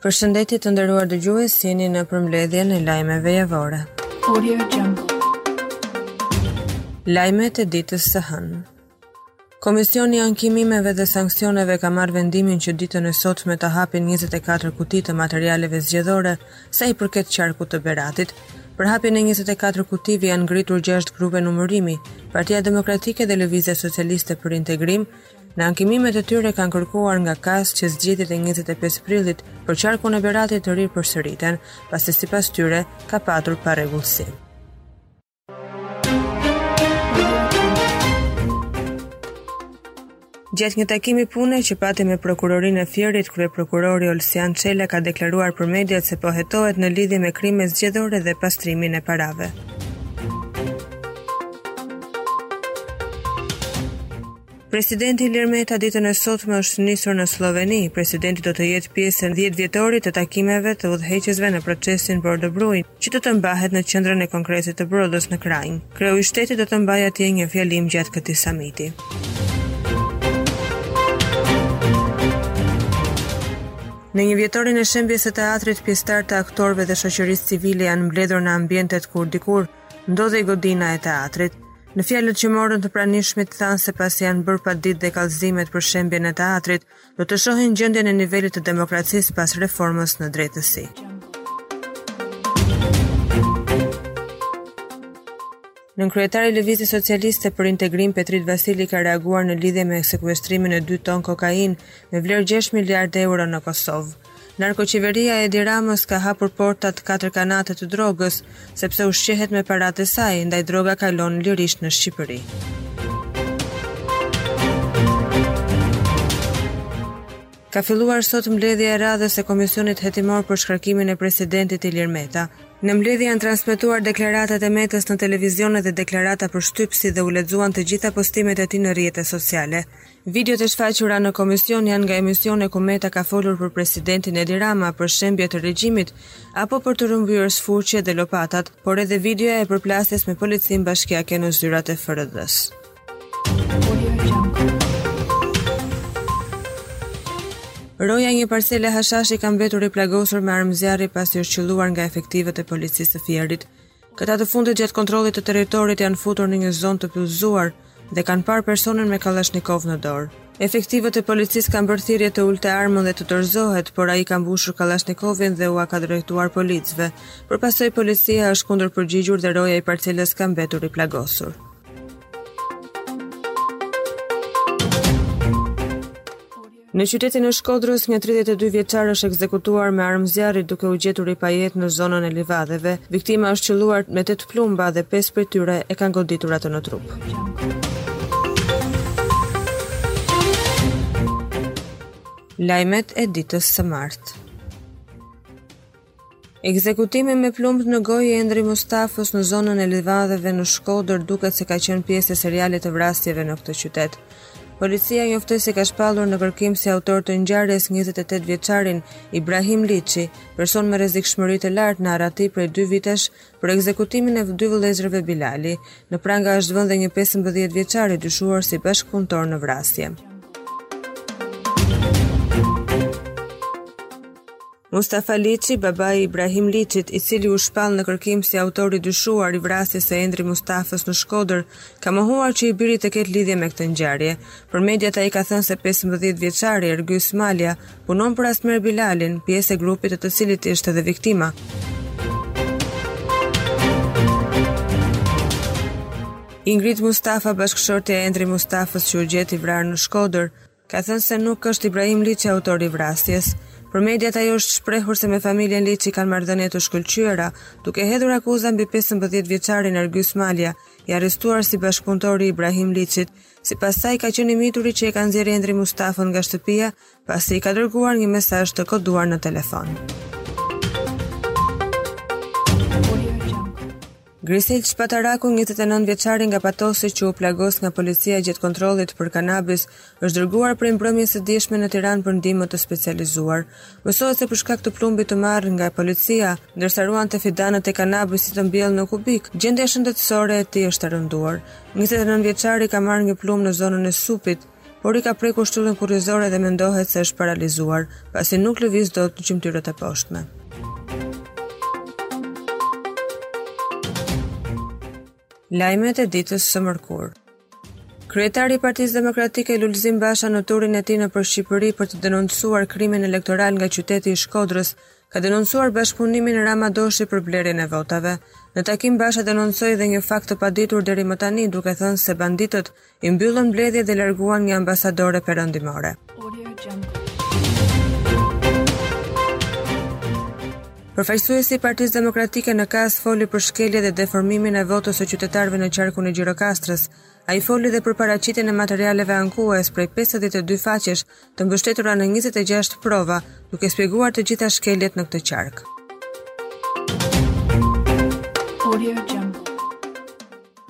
Përshëndetje të nderuar dëgjues, jeni në përmbledhjen e lajmeve javore. Lajmet e ditës së hënë. Komisioni i Ankimimeve dhe Sanksioneve ka marrë vendimin që ditën e sotme të hapin 24 kuti të materialeve zgjedhore sa i përket qarkut të Beratit. Për hapjen e 24 kutive janë ngritur 6 grupe numërimi, Partia Demokratike dhe Lëvizja Socialiste për Integrim, Në ankimimet e tyre kanë kërkuar nga KAS që zgjedhjet e 25 prillit për qarkun e Beratit të ripërsëriten, pasi sipas tyre ka patur parregullsi. Gjatë një takimi pune që pati me prokurorinë e Fierit, kryeprokurori Olsian Çela ka deklaruar për mediat se po hetohet në lidhje me krime zgjedhore dhe pastrimin e parave. Presidenti Ilir Meta ditën e sotme është nisur në Slloveni. Presidenti do të jetë pjesë e 10 vjetorit të takimeve të udhëheqësve në procesin Brdo-Brijuni, që do të mbahet në qendrën e Kongresit të Brodës në Kranj. Kreu i shtetit do të mbajë atje një fjalim gjatë këtij samiti. Në një vjetorin e shembjes së teatrit, pjesëtarë të aktorëve dhe shoqërisë civile janë mbledhur në ambientet kur dikur ndodhej godina e teatrit. Në fjalët që morën të pranishmit thanë se pasi janë bërë paditë dhe kallëzimet për shembjen e teatrit, do të shohin gjendjen e nivelit të demokracisë pas reformës në drejtësi. Nënkryetari i Lëvizjes Socialiste për Integrim Petrit Vasili ka reaguar në lidhje me sekuestrimin e 2 ton kokainë me vlerë 6 miliardë euro në Kosovë. Narkoqeveria e Edi Ramës ka hapur portat katër kanate të drogës, sepse ushqehet me paratë e saj, ndaj droga kalon lirisht në Shqipëri. Ka filluar sot mbledhja e radhës e Komisionit Hetimor për shkarkimin e presidentit Ilir Meta. Në mbledhje janë transmetuar deklaratat e Metës në televizion dhe deklarata për shtyp si dhe u lexuan të gjitha postimet e tij në rrjete sociale. Videot e shfaqura në komision janë nga emisione ku Meta ka folur për presidentin Edi Rama, për shembje të regjimit, apo për të rrëmbyer sfurqet dhe lopatat, por edhe videoja e përplasjes me policinë bashkiake në zyrat e FRD-së. Roja e një parcele hashashi ka mbetur i plagosur me armë zjarri pasi është qëlluar nga efektivët e policisë së Fierit. Këta të fundit gjatë kontrollit të territorit janë futur në një zonë të pyllëzuar dhe kanë parë personin me Kalashnikov në dorë. Efektivët e policisë kanë bërë thirrje të ulte armën dhe të dorëzohej, por ai ka mbushur Kalashnikovin dhe ua ka drejtuar policëve. Për pasojë policia është kundërpërgjigjur dhe roja i parcelës ka mbetur i plagosur. Në qytetin e Shkodrës, një 32 vjeçar është ekzekutuar me armë zjarri duke u gjetur i pajetë në zonën e livadheve. Viktima është qëlluar me 8 plumba dhe 5 prej tyre e kanë goditur atë në trup. Lajmet e ditës së martë. Ekzekutimi me plumb në gojë i Endri Mustafës në zonën e Livadheve në Shkodër duket se ka qenë pjesë e serialit të vrasjeve në këtë qytet. Policia njoftoi se ka shpallur në kërkim si autor të ngjarjes 28 vjeçarin Ibrahim Liçi, person me rrezikshmëri të lartë në arrati prej 2 vitesh për ekzekutimin e dy vëllezërve Bilali. Në pranga është vënë dhe një 15 vjeçar i dyshuar si bashkëpunëtor në vrasje. Mustafa Liçi, babai i Ibrahim Liçit, i cili u shpall në kërkim si autor i dyshuar i vrasjes së Endri Mustafës në Shkodër, ka mohuar që i biri të ketë lidhje me këtë ngjarje. Për mediat ai ka thënë se 15 vjeçari Ergys Malja punon për Asmer Bilalin, pjesë e grupit të të cilit ishte edhe viktima. Ingrid Mustafa, bashkëshortja e Endri Mustafës që u gjet i vrarë në Shkodër, Ka thënë se nuk është Ibrahim Liçi autori i vrasjes. Për mediat ajo është shprehur se me familjen Liçi kanë marrëdhënie të shkëlqyera, duke hedhur akuza mbi 15 vjeçarin Ergys Malja, i arrestuar si bashkëpunëtor i Ibrahim Liçit. Sipas saj ka qenë i mituri që e ka nxjerrë Endri Mustafën nga shtëpia, pasi i ka dërguar një mesazh të koduar në telefon. Grisel Çpataraku, njëzet e nëntë vjeçari nga Patosi që u plagos nga policia gjatë kontrollit për kanabis, është dërguar prej mbrëmjes së djeshme në Tiranë për ndihmë të specializuar. Mësohet se për shkak të plumbit të marrë nga policia, ndërsa ruante fidanët e kanabisit të mbjellë në kubik, gjendja shëndetësore e tij është e rënduar. 29 vjeçari ka marrë një plumb në zonën e supit, por i ka prekur shtyllën kurrizore dhe mendohet se është paralizuar, pasi nuk lëviz dot gjymtyrët e poshtme. Lajmet e ditës së mërkurë. Kryetari i Partisë Demokratike Lulzim Basha në turin e tij nëpër Shqipëri për të denoncuar krimin elektoral nga qyteti i Shkodrës, ka denoncuar bashkëpunimin Rama-Doshi për blerjen e votave. Në takim Basha denoncoi edhe një fakt të paditur deri më tani, duke thënë se banditët I mbyllën mbledhjen dhe larguan një ambasadore perëndimore. Përfaqësuesi i Partisë Demokratike në KAS foli për shkelje dhe deformimin e votës së qytetarëve në qarkun e Gjirokastrës. Ai foli dhe për paraqitjen e materialeve ankues prej 52 faqesh të mbështetura në 26 prova, duke shpjeguar të gjitha shkeljet në këtë qark.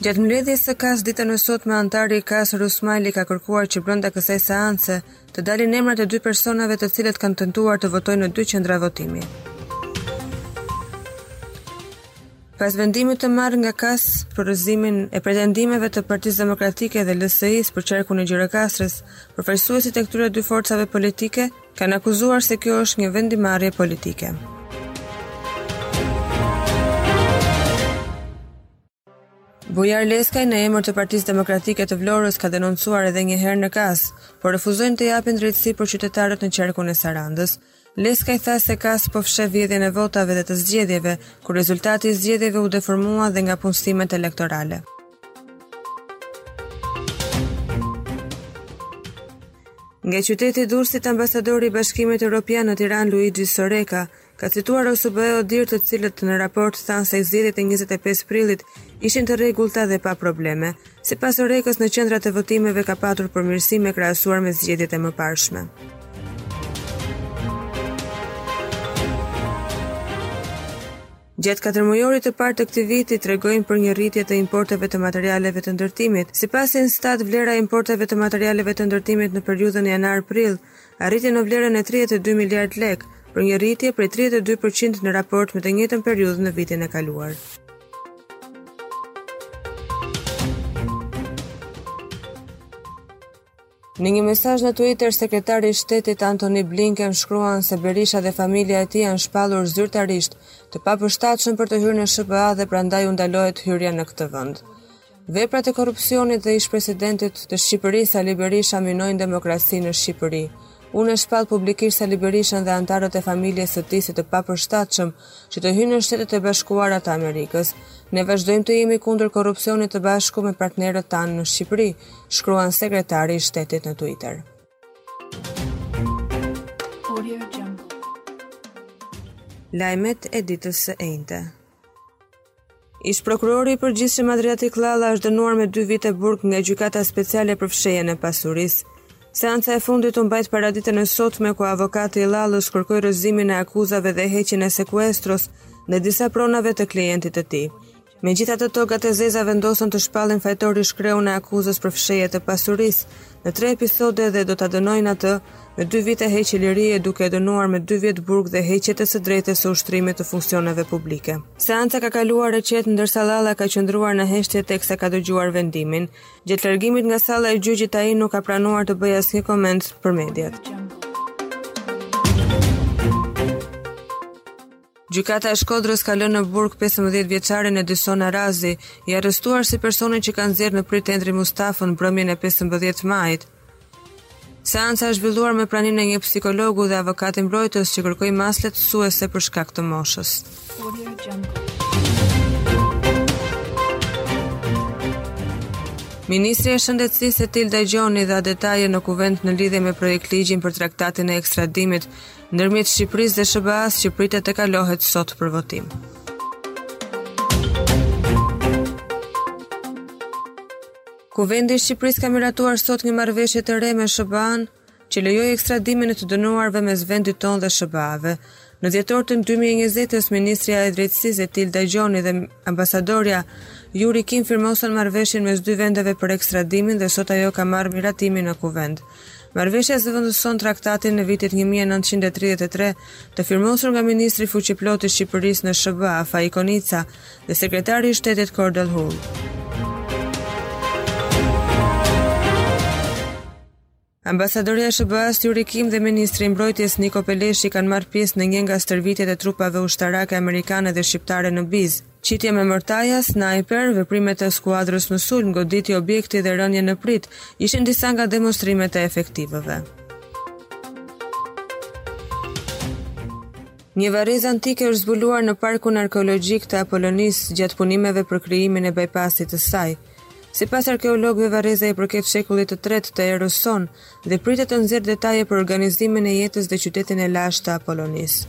Gjatë mbledhjes së KAS ditën e sotme anëtari i KAS Rusmali ka kërkuar që brenda kësaj seance të dalin emrat e dy personave të cilët kanë tentuar të votojnë në dy qendra votimi. Pas vendimit të marrë nga KAS për rrëzimin e pretendimeve të Partisë Demokratike dhe LSI-së për qarkun e Gjirokastrës, përfaqësuesit e këtyre dy forcave politike kanë akuzuar se kjo është një vendimmarrje politike. Bujar Leskaj në emër të Partisë Demokratike të Vlorës ka denoncuar edhe një herë në KAS, por refuzojnë të japin drejtësi për qytetarët në qarkun e Sarandës. Leskaj tha se KAS po fsheh vjedhjen e votave dhe të zgjedhjeve, ku rezultati i zgjedhjeve u deformua dhe nga punësimet elektorale. Nga qyteti i Durrësit ambasadori i Bashkimit Evropian në Tiranë Luigi Soreka ka cituar OSBE ODIHR të cilët në raport thanë se zgjedhjet e 25 prillit ishin të rregullta dhe pa probleme. Sipas Sorekës në qendrat e votimeve ka patur përmirësime krahasuar me zgjedhjet e mëparshme. Gjatë katërmujorit të parë të këtij viti tregojnë për një rritje të importeve të materialeve të ndërtimit. Sipas Instat, vlera e importeve të materialeve të ndërtimit në periudhën janar-prill arriti në vlerën e 32 miliard lek, për një rritje prej 32% në raport me të njëjtën periudhë në vitin e kaluar. Në një mesazh në Twitter, sekretari i shtetit Antony Blinken shkruan se Berisha dhe familja e tij janë shpallur zyrtarisht të papërshtatshëm për të hyrë në SHBA dhe prandaj u ndalohet hyrja në këtë vend. Veprat e korrupsionit të ish-presidentit të Shqipërisë Sali Berisha minojnë demokracinë në Shqipëri. Unë e shpall publikisht Sali Berishën dhe anëtarët e familjes së tij si të papërshtatshëm që të hyjnë në Shtetet e Bashkuara të Amerikës. Ne vazhdojmë të jemi kundër korrupsionit së bashku me partnerët tanë në Shqipëri, shkruan sekretari i shtetit në Twitter. Lajmet e ditës së enjte. Ish prokurori i përgjithshëm Adriatik Llalla është dënuar me 2 vite burg nga gjykata speciale për fshehjen e pasurisë. Seanca e fundit u mbajt paraditen e sotme ku avokati i Llallës kërkoi rrëzimin e akuzave dhe heqjen e sekuestros në disa pronave të klientit të tij. Megjithatë togat e zeza vendosën të shpallin fajtor ish kreun e akuzës për fshehje të pasurisë, në tre episode dhe ta dënojnë atë me dy vite heqje lirie duke e dënuar me dy vjet burg dhe heqje të së drejtës së ushtrimit të funksioneve publike. Seanca ka kaluar e qetë ndërsa Llalla ka qëndruar në heshtje teksa ka dëgjuar vendimin. Gjatë largimit nga salla e gjyqit ai nuk ka pranuar të bëjë asnjë koment për mediat. Gjykata e Shkodrës ka lënë në burg 15 vjeçarin Edison Arazi, i arrestuar si personi që ka nxjerrë në pritë Endri Mustafën mbrëmjen e 15 majit. Seanca është zhvilluar me praninë e një psikologu dhe avokati mbrojtës që kërkoi masë lehtësuese për shkak të moshës. Ministri e Shëndetësisë Etilda Gjonaj dha detaje në Kuvend në lidhje me projektligjin për traktatin e ekstradimit ndërmjet Shqipërisë dhe SHBA-së që pritet të kalohet sot për votim. Kuvendi i Shqipërisë ka miratuar sot një marrëveshje të re me SHBA-në që lejon ekstradimin e të dënuarve mes vendit tonë dhe SHBA-ve. Në dhjetor të 2020-ës, Ministrja e Drejtësisë Etilda Gjonaj dhe ambasadorja Yuri Kim firmosën marrëveshjen mes dy vendeve për ekstradimin dhe sot ajo ka marrë miratimin në kuvend. Marrëveshja zëvendëson traktatin e vitit 1933 të firmosur nga ministri fuqiplotë i Shqipërisë në SHBA, Faik Konica, dhe sekretari i shtetit Cordell Hull. Ambasadorja e SHBA-s Yuri Kim dhe ministri i Mbrojtjes Niko Peleshi kanë marrë pjesë në një nga stërvitjet e trupave ushtarake amerikane dhe shqiptare në Bizë. Qitje me mortaja, snajper, veprime të skuadrës në sulm, goditje objekti dhe rënie në pritë, ishin disa nga demonstrimet e efektivëve. Një varrezë antike është zbuluar në Parkun Arkeologjik të Apolonisë gjatë punimeve për krijimin e bypassit të saj. Sipas arkeologëve, varreza i përket shekullit të tretë të erës sonë dhe pritet të nxjerrë detaje për organizimin e jetës në qytetin e lashtë të Apolonisë.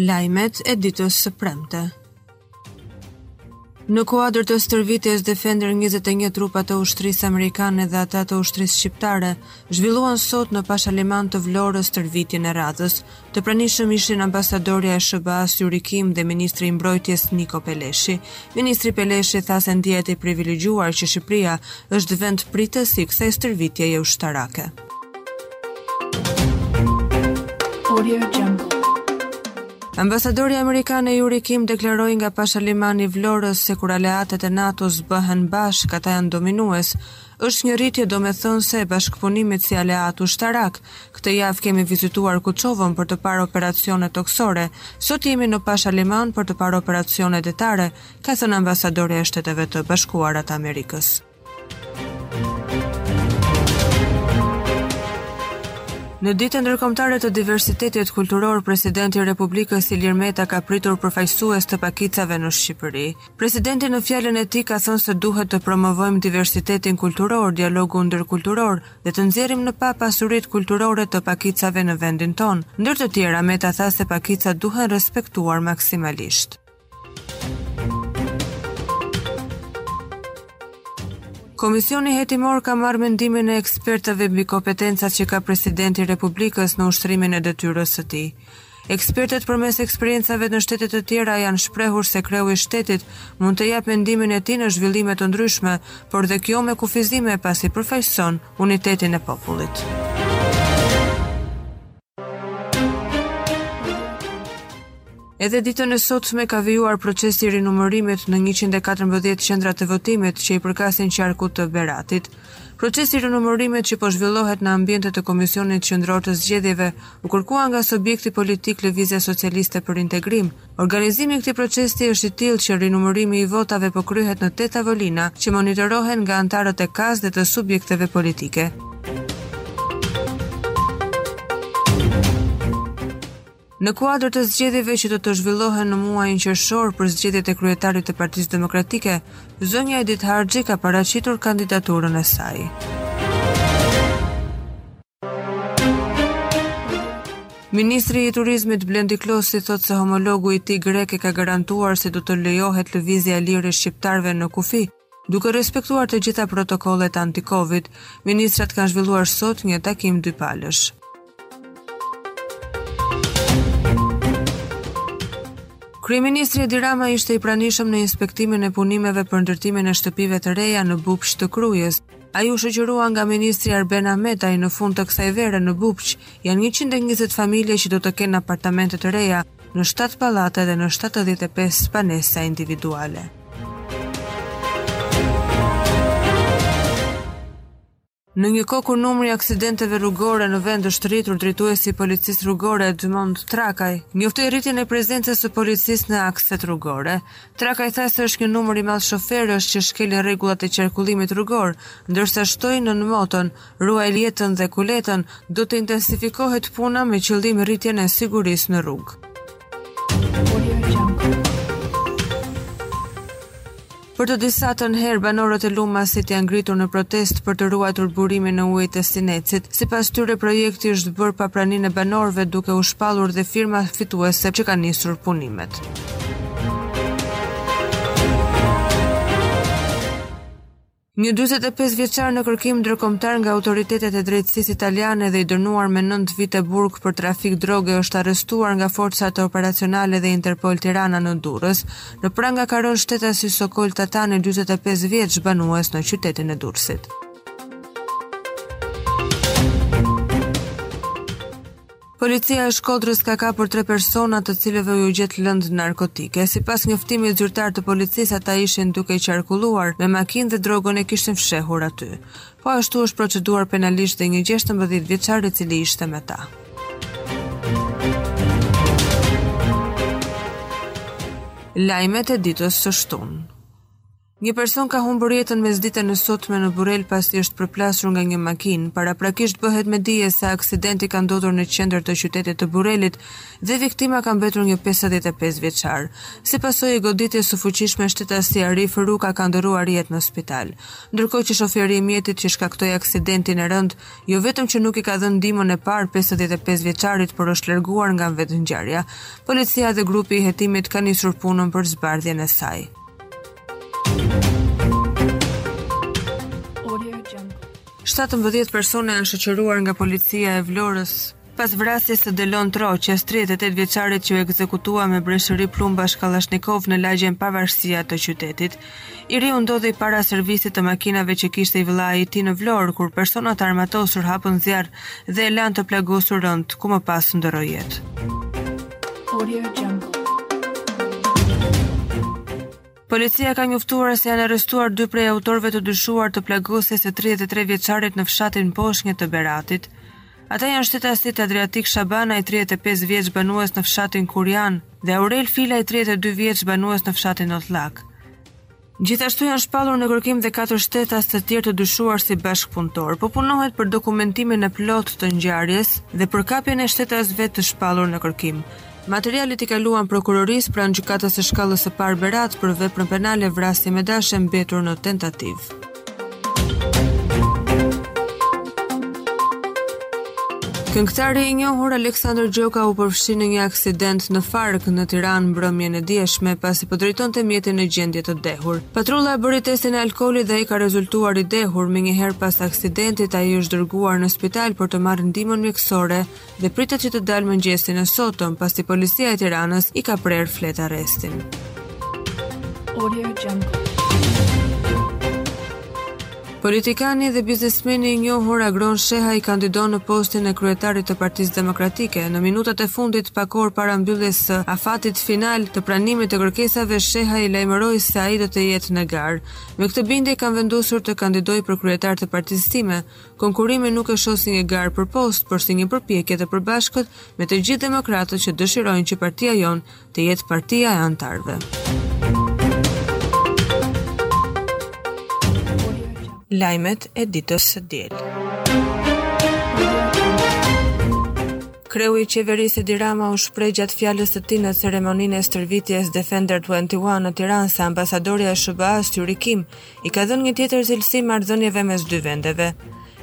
Lajmet e ditës së premte. Në kuadër të stërvitjes Defender 21 trupat e ushtrisë amerikane dhe ata të ushtrisë shqiptare zhvilluan sot në Pashaliman të Vlorës stërvitjen e radhës, Të pranishëm ishin ambasadorja e SHBA-së Yuri Kim dhe ministri i Mbrojtjes Niko Peleshi. Ministri Peleshi tha se ndihet i privilegjuar që Shqipëria është vend pritës i kësaj stërvitjeje ushtarake. Audio Jungle. Ambasadorja amerikane Yuri Kim deklaroi nga Pashalimani i Vlorës se kur aleatët e NATO-s bëhen bashkë, ata janë dominues. Është një rritje domethënëse e bashkëpunimit si aleatë ushtarakë. Këtë javë kemi vizituar Kuçovën për të parë operacione tokësore, sot jemi në Pashaliman për të parë operacione detare, ka thënë ambasadorja e Shteteve të Bashkuara të Amerikës. Në ditën ndërkombëtare të diversitetit kulturor, presidenti i Republikës Ilir Meta ka pritur përfaqësues të pakicave në Shqipëri. Presidenti në fjalën e tij ka thënë se duhet të promovojmë diversitetin kulturor, dialogun ndërkulturor dhe të nxjerrim në pah pasuritë kulturore të pakicave në vendin tonë. Ndër të tjera, Meta tha se pakicat duhen respektuar maksimalisht. Komisioni Hetimor ka marrë mendimin e ekspertëve mbi kompetencat që ka Presidenti i Republikës në ushtrimin e detyrës së tij. Ekspertët përmes eksperiencave në shtete të tjera janë shprehur se kreu i shtetit mund të japë mendimin e tij në zhvillime të ndryshme, por dhe kjo me kufizime pasi përfaqëson unitetin e popullit. Edhe ditën e sotme ka vijuar procesi i rinumërimit në 114 qendra të votimit që i përkasin qarkut të Beratit. Procesi i rinumërimit që po zhvillohet në ambientet e Komisionit Qendror të Zgjedhjeve u kërkua nga subjekti politik Lëvizja Socialiste për Integrim. Organizimi i këtij procesi është i tillë që rinumërimi i votave po kryhet në tetë tavolina që monitorohen nga anëtarët e KAS dhe të subjekteve politike. Në kuadër të zgjedhjeve që do të zhvillohen në muajin qershor për zgjedhjet e kryetarit të Partisë Demokratike, zonja Edith Harxhi ka paraqitur kandidaturën e saj. Ministri i Turizmit Blendi Klosi thotë se homologu i tij grek e ka garantuar se do të lejohet lëvizja e lirë e shqiptarëve në kufi, Duke respektuar të gjitha protokollet anti-Covid. Ministrat kanë zhvilluar sot një takim dypalësh. Kryeministri Edi Rama ishte i pranishëm në inspektimin e punimeve për ndërtimin e shtëpive të reja në Bubq të Krujës. Ai u shoqërua nga ministri Arben Ahmetaj. Në fund të kësaj vere në Bubq janë 120 familje që do të kenë apartamente të reja, në shtatë pallate dhe në 75 banesa individuale. Në një kohë kur numri i aksidenteve rrugore në vend është rritur, drejtuesi i Policisë Rrugore Dëmond Trakaj njoftoi rritjen e prezencës së policisë në akset rrugore. Trakaj tha se është një numër i madh shoferësh që shkelin rregullat e qarkullimit rrugor, ndërsa shtoi se nën moton Ruaj jetën dhe kuletën, do të intensifikohet puna me qëllim rritjen e sigurisë në rrugë. Për të disatën herë, banorët e Lumasit janë ngritur në protestë për të ruajtur burimin e ujit të Sinecit. Sipas tyre, projekti është bërë pa praninë e banorëve duke u shpallur dhe firma fituese që ka nisur punimet. Një 45 vjeçar në kërkim ndërkombëtar nga autoritetet e drejtësisë italiane dhe i dënuar me 9 vite burg për trafik droge është arrestuar nga forcat operacionale dhe Interpol Tirana në Durrës. Në pranga ka rënë shtetasi Sokol Tatani 45 vjeç banues në qytetin e Durrësit. Policia e Shkodrës ka kapur tre persona të cilëve iu gjet lëndë narkotike. Sipas njoftimit zyrtar të policisë, ata ishin duke qarkulluar me makinë dhe drogën e kishin fshehur aty. Po ashtu është proceduar penalisht dhe një 16 vjeçar i cili ishte me ta. Lajmet e ditës së shtunë. Një person ka humbur jetën mesditën e sotme në Burrel pasi është përplasur nga një makinë. Paraprakisht bëhet me dije se aksidenti ka ndodhur në qendër të qytetit të Burrelit dhe viktimë ka mbetur një 55 vjeçar. Si pasojë e goditjes së fuqishme, shtetasi Arif Ruka ka ndërruar jetë në spital. Ndërkohë që shoferi i mjetit që shkaktoi aksidentin e rëndë, jo vetëm që nuk i ka dhënë ndihmën e parë 55 vjeçarit, por është larguar nga vendngjarja. Policia dhe grupi i hetimit kanë nisur punën për zbardhjen e saj. Shtatëmbëdhjetë persona janë shoqëruar nga policia e Vlorës pas vrasjes së Delon Troqes, 38 vjeçarit që u ekzekutua me breshëri plumbash kallashnikov në lagjen Pavarësia të qytetit. I riu ndodhej para servisit të makinave që kishte i vëllai i tij në Vlorë, kur persona të armatosur hapën zjarr dhe e lanë të plagosur rëndë, ku më pas ndërroi jetë. Policia ka njoftuar se janë arrestuar dy prej autorëve të dyshuar të plagosjes së 33 vjeçarit në fshatin Poshnjë të Beratit. Ata janë shtetasit Adriatik Shabanaj 35 vjeç banues në fshatin Kurjan dhe Aurel Filaj 32 vjeç banues në fshatin Otllak. Gjithashtu janë shpallur në kërkim dhe katër shtetas të tjerë të dyshuar si bashkëpunëtorë. Po punohet për dokumentimin e plotë të ngjarjes dhe për kapjen e shtetasve të shpallur në kërkim. Materialet i kaluan prokurorisë pranë gjykatës së shkallës së parë Berat për veprën penale vrasje me dashje mbetur në tentativë. Këngëtari i njohur Aleksandër Gjoka u përfshi në një aksident në Farkë në Tiranë mbrëmjen e djeshme pasi po drejtonte mjetin në gjendje të dehur. Patrulla i bëri testin e alkoolit dhe ai ka rezultuar i dehur. Menjëherë pas aksidentit ai është dërguar në spital për të marrë ndihmën mjekësore dhe pritet që të dalë mëngjesin e sotëm, pasi policia e Tiranës i ka prerë fletarrestin. Audio Jungle. Politikani dhe biznesmeni i njohur Agron Shehaj kandidon në postin e kryetarit të Partisë Demokratike. Në minutat e fundit, pak orë para mbylljes së afatit final të pranimit të kërkesave, Shehaj lajmëroi se ai do të jetë në garë. Me këtë bindje kam vendosur të kandidoj për kryetar të partisë sime, Konkurrimin nuk e shoh si një garë për post, por si një përpjekje të përbashkët me të gjithë demokratët që dëshirojnë që partia jonë të jetë partia e anëtarëve. Lajmet e ditës së diel. Kreu i qeverisë Edi Rama u shpreh gjatë fjalës së tij në ceremoninë e stërvitjes Defender 21 në Tiranë se ambasadorja e SHBA-s Yuri Kim i ka dhënë një tjetër cilësi marrëdhënieve mes dy vendeve.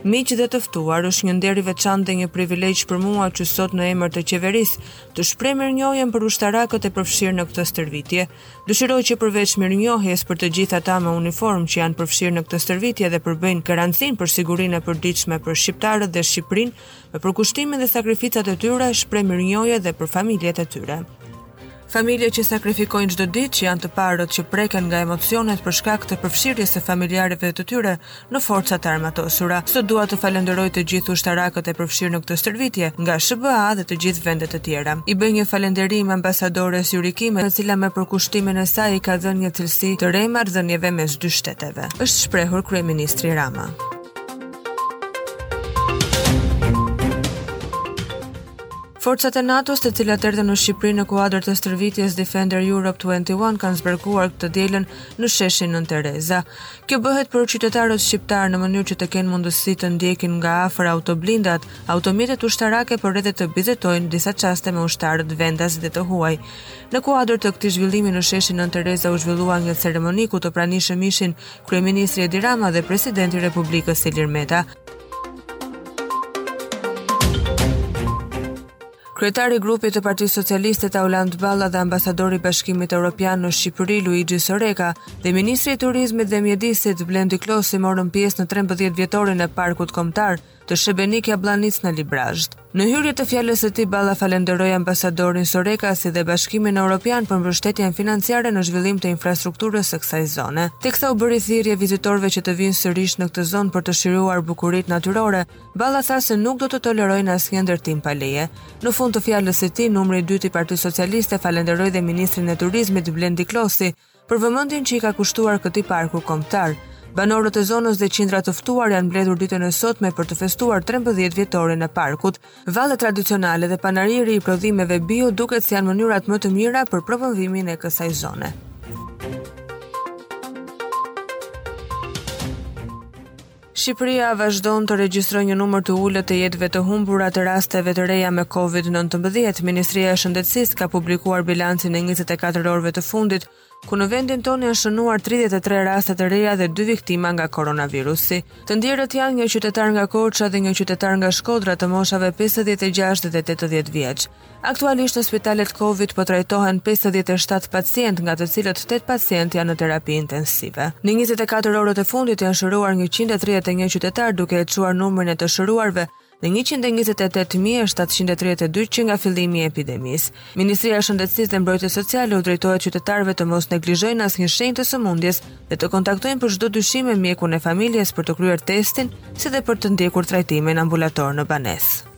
Miq dhe të ftuar, është një nder i veçantë dhe një privilegj për mua që sot në emër të qeverisë të shpreh mirënjohjen për ushtarakët e përfshirë në këtë stërvitje. Dëshiroj që përveç mirënjohjes për të gjithë ata me uniformë që janë përfshirë në këtë stërvitje dhe përbëjnë garancinë për sigurinë e përditshme për shqiptarët dhe Shqipërinë, Me përkushtimin dhe sakrificat e tyre, shpreh mirënjohje dhe për familjet e tyre. Familje që sakrifikojnë çdo ditë, që janë të parët që preken nga emocionet për shkak të përfshirjes së familjarëve të tyre në forcat e armatosura. Sot dua të falënderoj të gjithë ushtarakët e përfshirë në këtë stërvitje nga SHBA dhe të gjithë vendet e tjera. I bëj një falënderim ambasadores Yuri Kim, e cila me përkushtimin e saj i ka dhënë një cilësi të re marrëdhënieve mes dy shteteve. Është shprehur kryeministri Rama. Forcat e NATO-s, të cilat erdhën në Shqipëri në kuadër të stërvitjes Defender Europe 21, kanë zbërkuar të dielën në sheshin Nën Tereza. Kjo bëhet për qytetarët shqiptarë në mënyrë që të kenë mundësi të ndjekin nga afër autoblindat, automjetet ushtarake por edhe të bisedojnë disa çaste me ushtarët vendas dhe të huaj. Në kuadër të këtij zhvillimi në sheshin Nënë Tereza u zhvillua një ceremoni ku të pranishëm ishin Kryeministri Edi Rama dhe Presidenti i Republikës Ilir Meta. Kryetari i grupit të Partisë Socialiste Taulant Balla dhe ambasadori i Bashkimit Evropian në Shqipëri Luixhi Soreka dhe ministri i Turizmit dhe Mjedisit Blendi Klosi morën pjesë në 13 vjetorin e Parkut Kombëtar të Shebenik Jabllanicë në Librazhd. Në hyrje të fjalës së tij Balla falënderoi ambasadorin Soreka si dhe Bashkimin Europian për mbështetjen financiare në zhvillim të infrastrukturës së kësaj zone. Teksa u bëri thirrje vizitorëve që të vijnë sërish në këtë zonë për të shijuar bukuritë natyrore, Balla tha se nuk do të tolerojnë asnjë ndërtim pa leje. Në fund të fjalës së tij, numri i dytë i Partisë Socialiste falënderoi dhe ministrin e Turizmit Blendi Klosi Për vëmendjen që i ka kushtuar këtij parku kombëtar, banorët e zonës dhe qindra të ftuar janë mbledhur ditën e sotme për të festuar trembëdhjetë vjetorin e parkut. Vallet tradicionale dhe panairi i prodhimeve bio duket se janë mënyrat më të mira për promovimin e kësaj zone. Shqipëria vazhdon të regjistrojë një numër të ulët të jetëve të humbura të rasteve të reja me COVID-19. Ministria e Shëndetësisë ka publikuar bilancin e 24 orëve të fundit, ku në vendin tonë janë shënuar 33 raste të reja dhe 2 viktima nga koronavirusi. Të ndjerët janë një qytetar nga Korça dhe një qytetar nga Shkodra të moshave 56 dhe 80 vjeç. Aktualisht në spitalet Covid po trajtohen pesëdhjetë e shtatë pacientë, nga të cilët tetë pacientë janë në terapi intensive. Në njëzet e katër orët e fundit janë shëruar njëqind e tridhjetë e një qytetarë, duke e çuar numrin e të shëruarve në njëqind e njëzet e tetë mijë e shtatëqind e tridhjetë e dy që nga fillimi i epidemisë. Ministria e Shëndetësisë dhe Mbrojtjes Sociale u drejtohet qytetarëve të mos neglizhojnë asnjë shenjë të sëmundjes dhe të kontaktojnë për çdo dyshim me mjekun e familjes për të kryer testin, si dhe për të ndjekur trajtimin ambulator në banesë.